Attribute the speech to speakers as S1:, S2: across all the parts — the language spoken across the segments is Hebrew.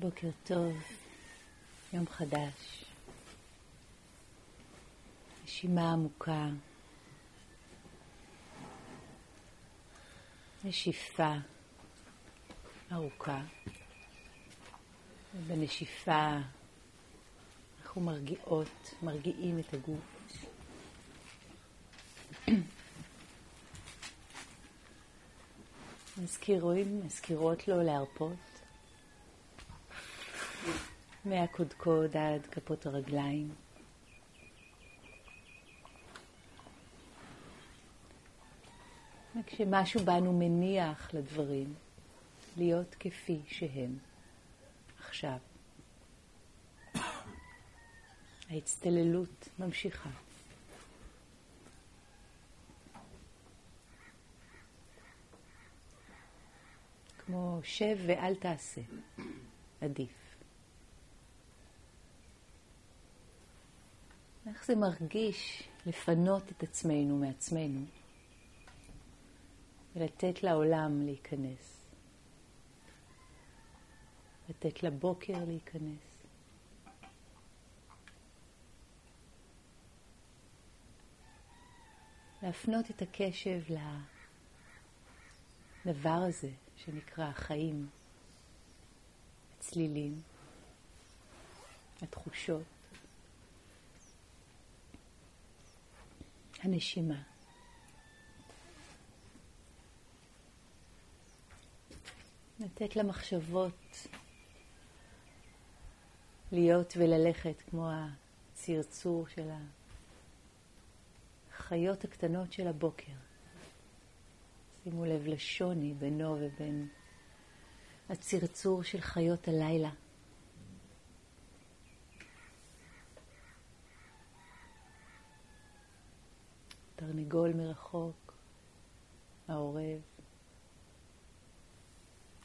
S1: בוקר טוב, יום חדש. נשימה עמוקה, נשיפה ארוכה, ובנשיפה אנחנו מרגיעות, מרגיעים את הגוף. מזכירים, מזכירות לו להרפות מהקודקוד עד כפות הרגליים. כשמשהו בנו מניח לדברים, להיות כפי שהם עכשיו. ההצטללות ממשיכה. כמו שב ואל תעשה, עדיף. איך זה מרגיש לפנות את עצמנו מעצמנו ולתת לעולם להיכנס, לתת לבוקר להיכנס. להפנות את הקשב לדבר הזה שנקרא החיים, הצלילים, התחושות, הנשימה. לתת למחשבות להיות וללכת כמו הצרצור של החיות הקטנות של הבוקר. שימו לב לשוני בינו ובין הצרצור של חיות הלילה. תרנגול מרחוק, העורב,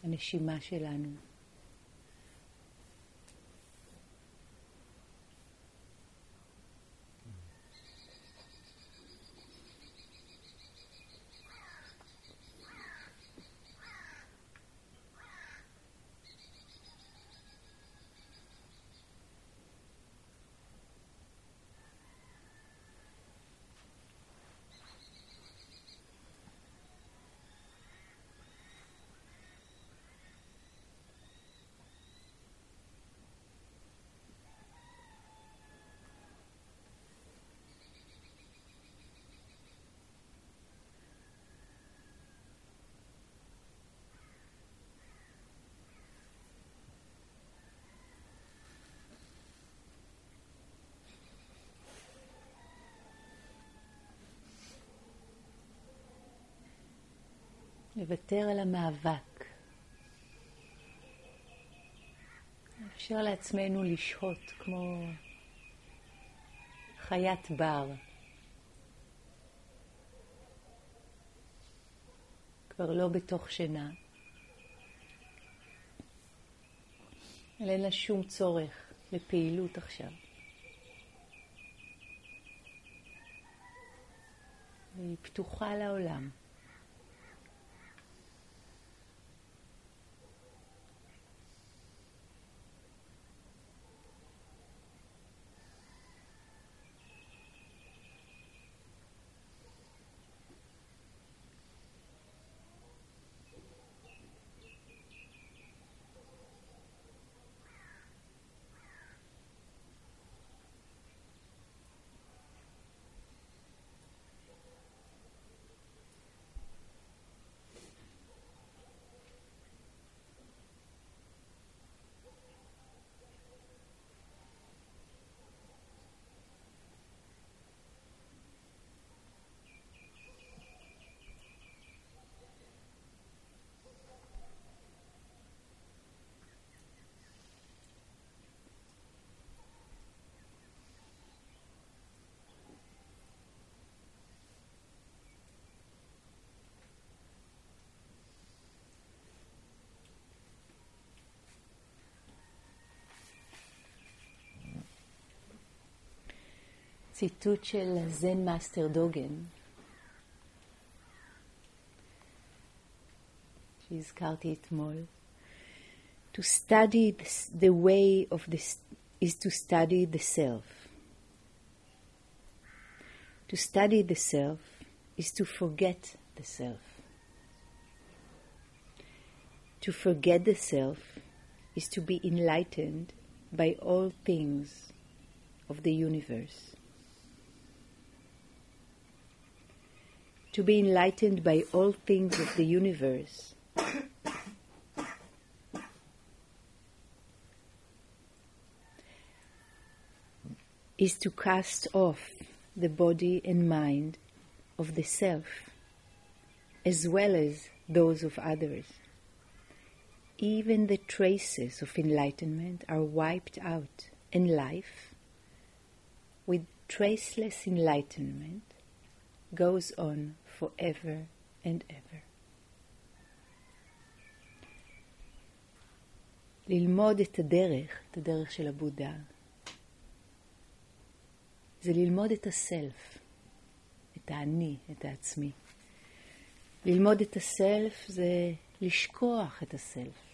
S1: הנשימה שלנו. לוותר על המאבק. לאפשר לעצמנו לשהות כמו חיית בר. כבר לא בתוך שינה, אבל אין לה שום צורך לפעילות עכשיו. והיא פתוחה לעולם. ציטוט של זן מאסטר דוגן, שהזכרתי אתמול. To study this, the way of this is to study the self. To study the self is to forget the self. To forget the self is to be enlightened by all things of the universe. To be enlightened by all things of the universe is to cast off the body and mind of the self, as well as those of others. Even the traces of enlightenment are wiped out, in life, with traceless enlightenment, goes on forever and ever. ללמוד את הדרך, את הדרך של הבודה, זה ללמוד את הסלף, את האני, את העצמי. ללמוד את הסלף זה לשכוח את הסלף.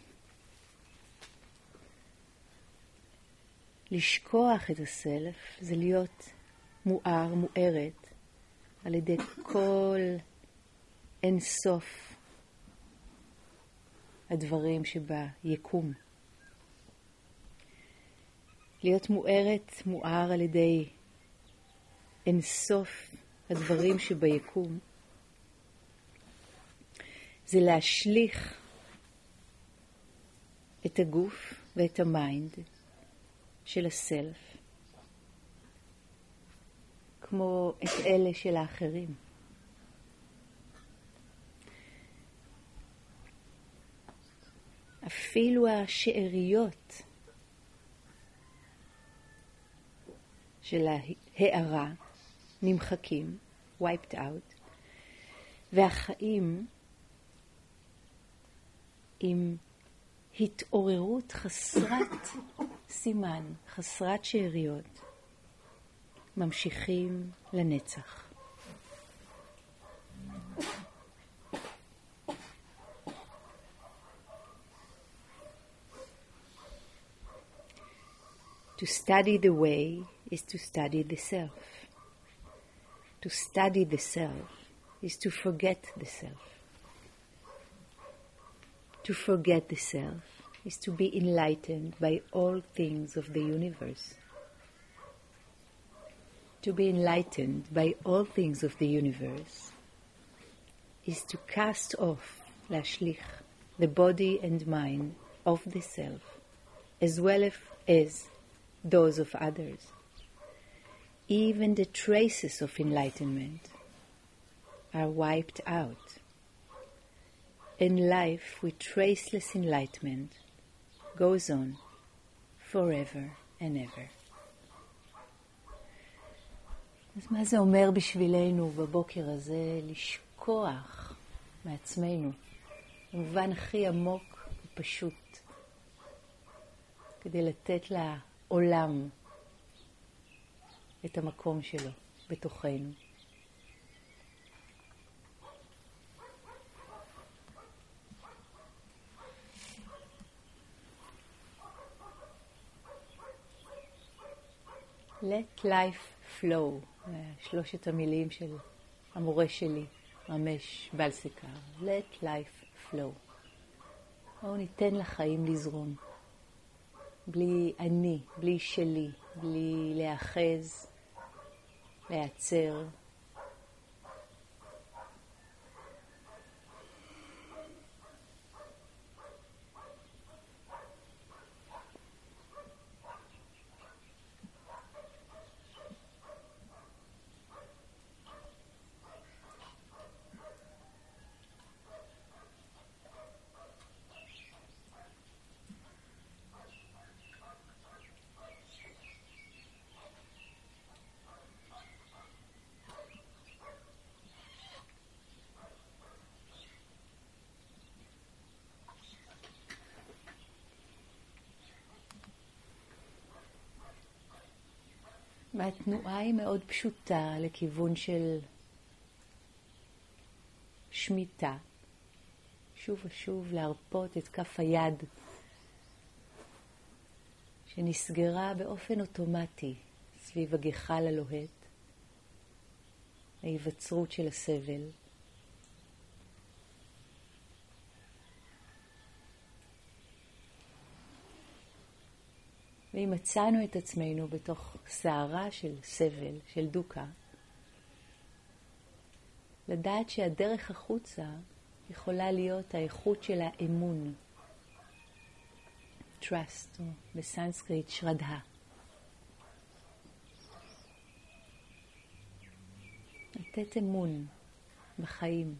S1: לשכוח את הסלף זה להיות מואר, מוארת, על ידי כל אין סוף הדברים שביקום. להיות מוארת, מואר על ידי אין סוף הדברים שביקום, זה להשליך את הגוף ואת ה mind של ה self, כמו את אלה של האחרים. אפילו השאריות של ההערה נמחקים, wiped out, והחיים עם התעוררות חסרת סימן, חסרת שאריות, ממשיכים לנצח. To study the way is to study the self. To study the self is to forget the self. To forget the self is to be enlightened by all things of the universe. To be enlightened by all things of the universe is to cast off, lashlich, the body and mind of the self, as well as those of others even the traces of enlightenment are wiped out. And life with traceless enlightenment goes on forever and ever. אז מה זה אומר בשבילנו בבוקר הזה? לשכוח מעצמנו, במובן הכי עמוק ופשוט, כדי לתת לעולם את המקום שלו בתוכנו. Let life flow, שלושת המילים של המורה שלי, רמש בלסקר. Let life flow. בואו ניתן לחיים לזרום. בלי אני, בלי שלי, בלי להאחז, להיעצר. והתנועה היא מאוד פשוטה לכיוון של שמיטה. שוב ושוב להרפות את כף היד שנסגרה באופן אוטומטי סביב הגחל הלוהט, ההיווצרות של הסבל. ואם מצאנו את עצמנו בתוך סערה של סבל, של דוקה, לדעת שהדרך החוצה יכולה להיות האיכות של האמון, trust, או בסנסקריט שרדה. לתת אמון בחיים,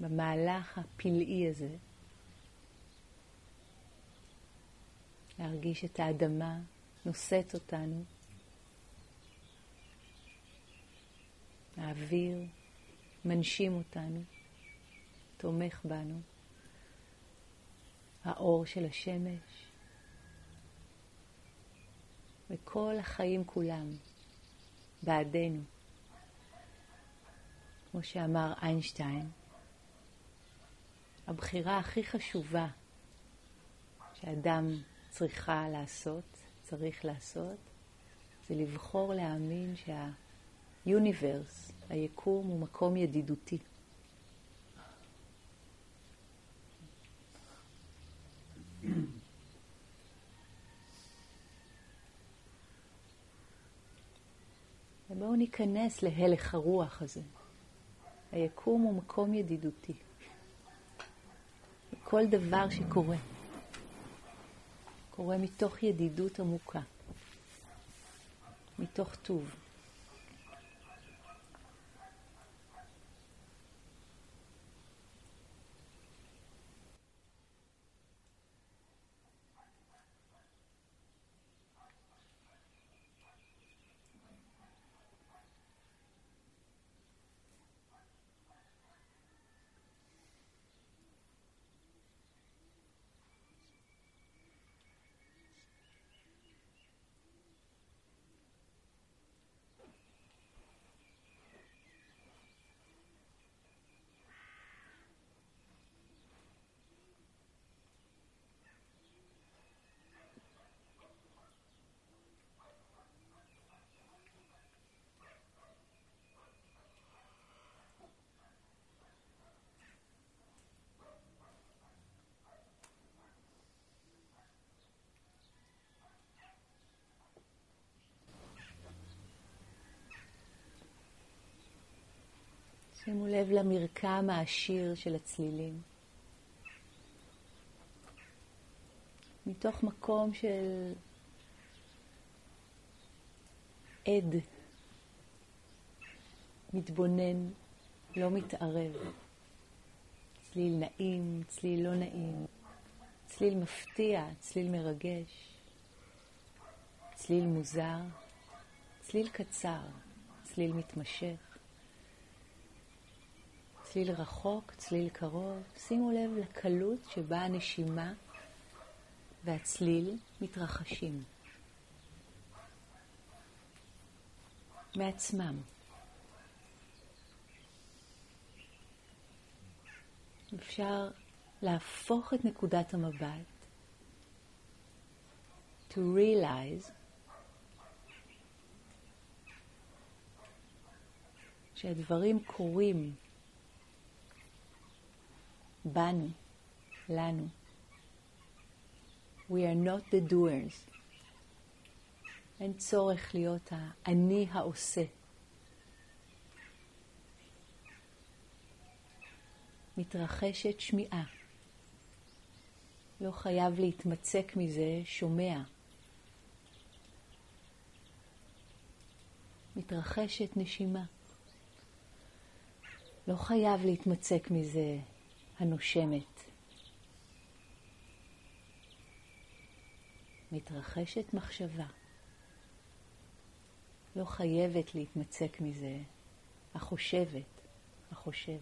S1: במהלך הפלאי הזה, להרגיש את האדמה נושאת אותנו, האוויר מנשים אותנו, תומך בנו, האור של השמש, וכל החיים כולם בעדנו. כמו שאמר איינשטיין, הבחירה הכי חשובה שאדם צריכה לעשות, צריך לעשות, זה לבחור להאמין שהיוניברס, היקום, הוא מקום ידידותי. ובואו ניכנס להלך הרוח הזה. היקום הוא מקום ידידותי. כל דבר שקורה, קורה מתוך ידידות עמוקה, מתוך טוב. שימו לב למרקם העשיר של הצלילים. מתוך מקום של עד, מתבונן, לא מתערב. צליל נעים, צליל לא נעים, צליל מפתיע, צליל מרגש, צליל מוזר, צליל קצר, צליל מתמשך. צליל רחוק, צליל קרוב. שימו לב לקלות שבה הנשימה והצליל מתרחשים. מעצמם. אפשר להפוך את נקודת המבט to realize שהדברים קורים בנו, לנו. We are not the doers. אין צורך להיות האני העושה. מתרחשת שמיעה. לא חייב להתמצק מזה, שומע. מתרחשת נשימה. לא חייב להתמצק מזה, הנושמת. מתרחשת מחשבה. לא חייבת להתמצק מזה, החושבת, החושב.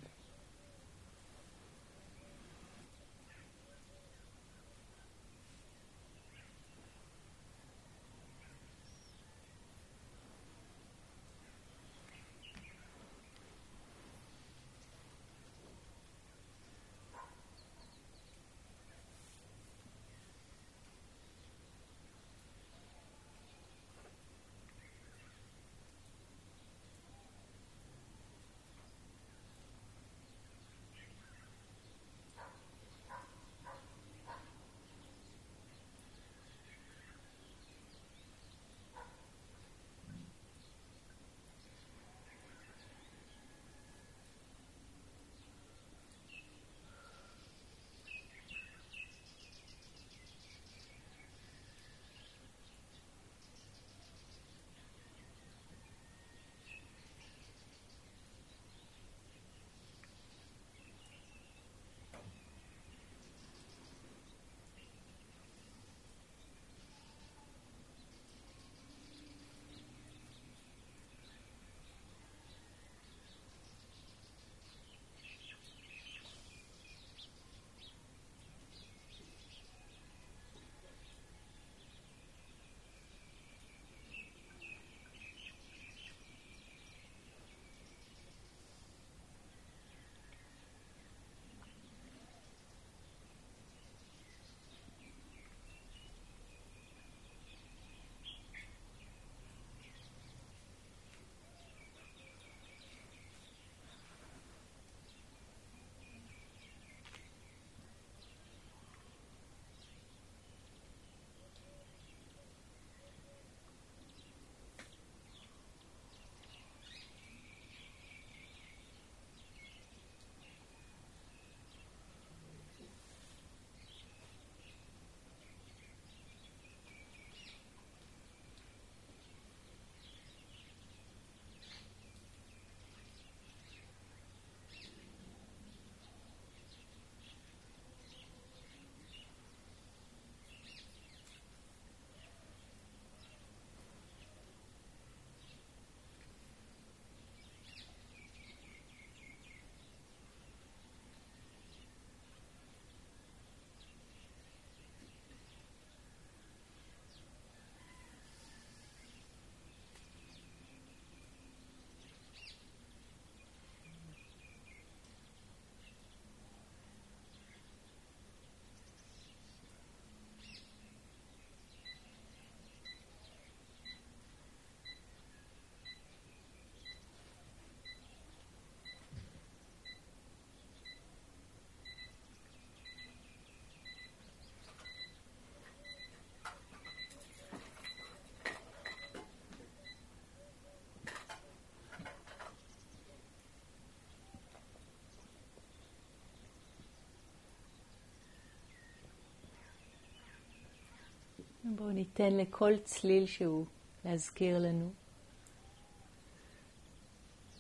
S1: בואו ניתן לכל צליל שהוא להזכיר לנו,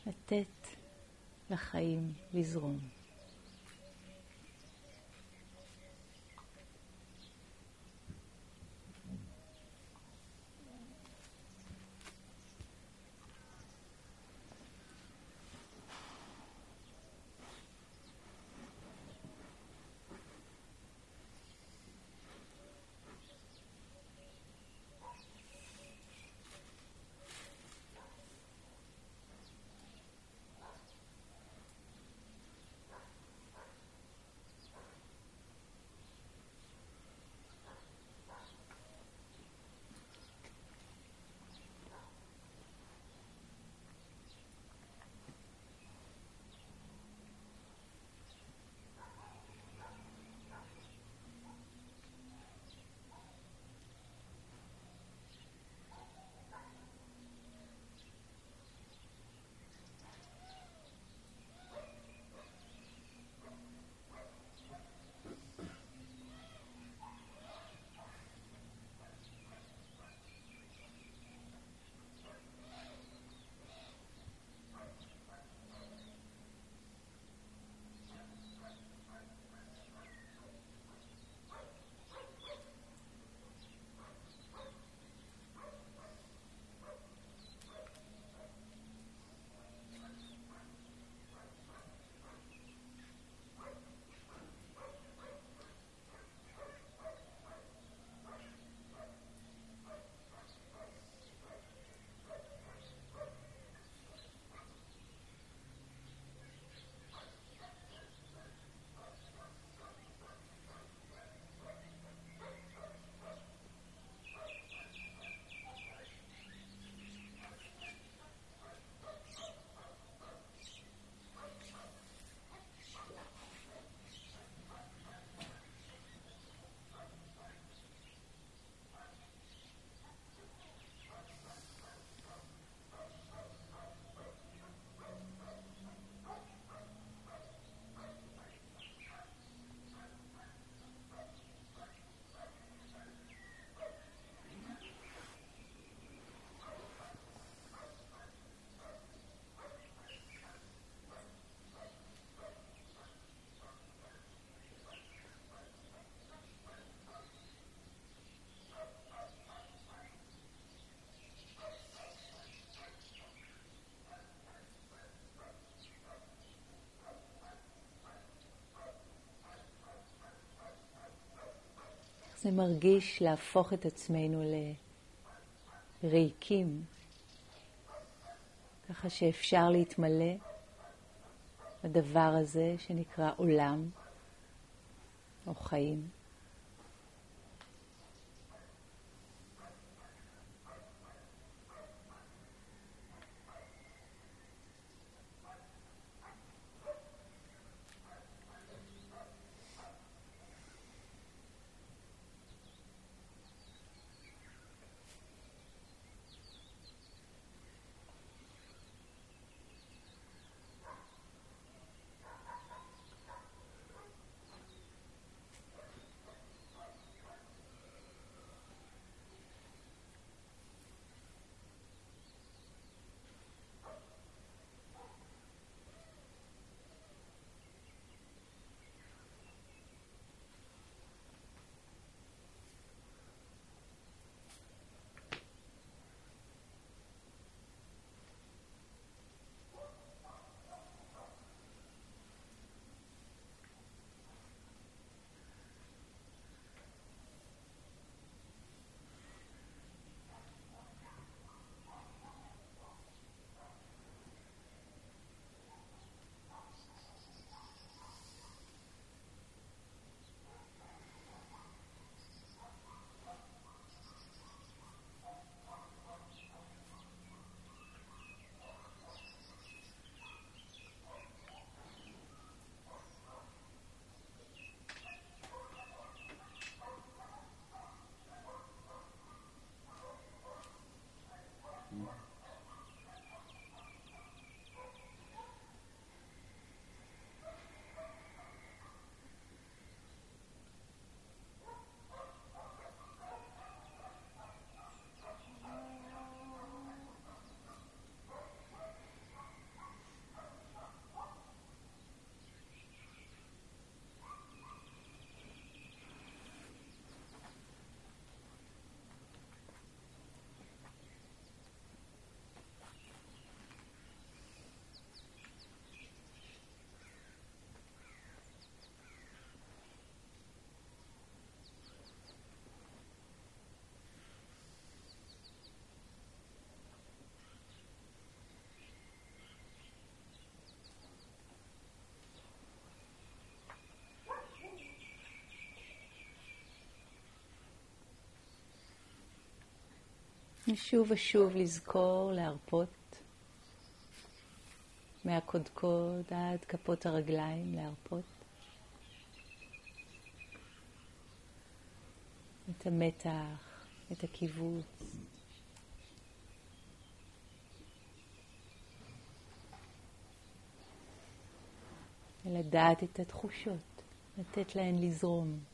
S1: לתת לחיים לזרום. זה מרגיש להפוך את עצמנו לריקים, ככה שאפשר להתמלא בדבר הזה שנקרא עולם או חיים. ושוב ושוב לזכור להרפות מהקודקוד עד כפות הרגליים, להרפות. את המתח, את הקיבוץ. ולדעת את התחושות, לתת להן לזרום.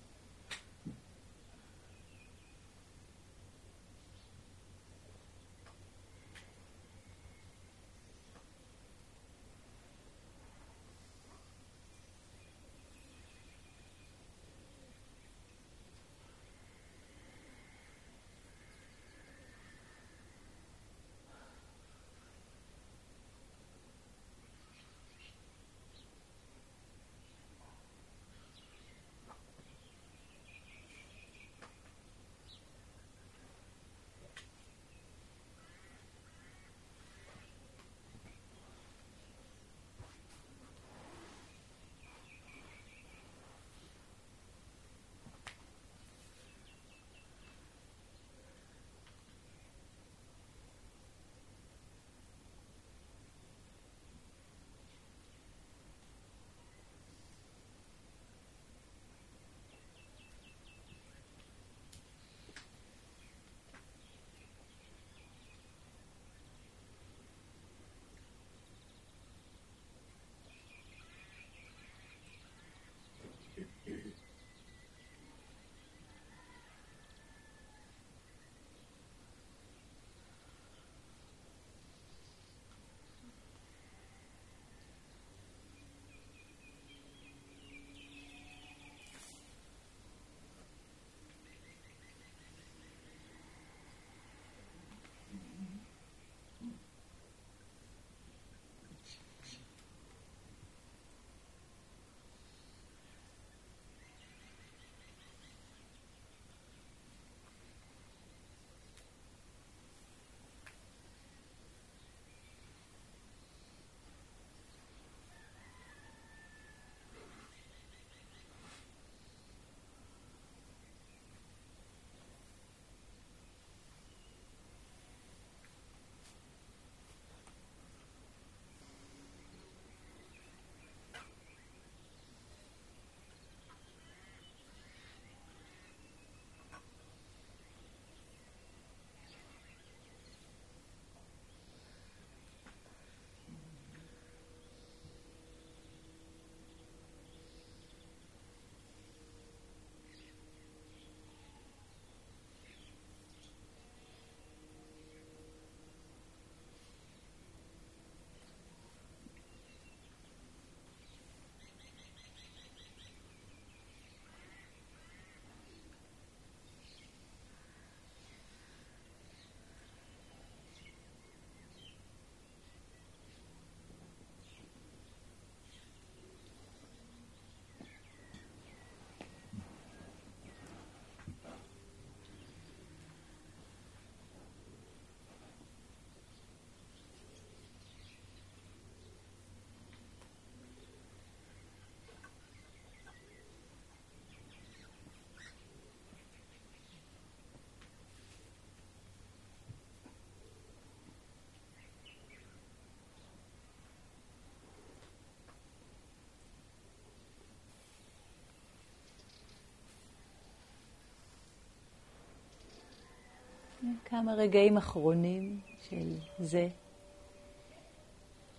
S1: כמה רגעים אחרונים של זה,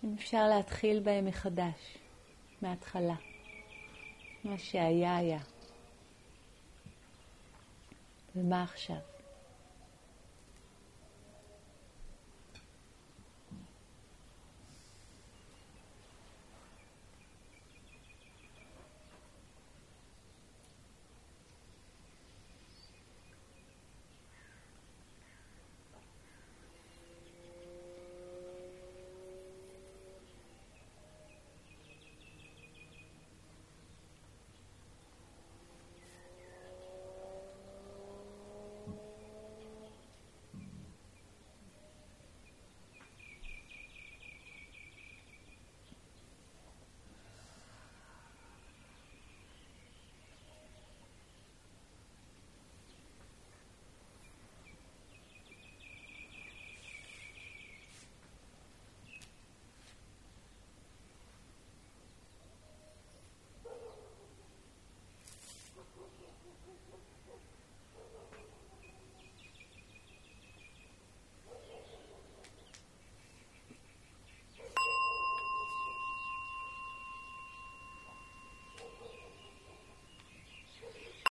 S1: אם אפשר להתחיל בהם מחדש, מההתחלה. מה שהיה היה. ומה עכשיו?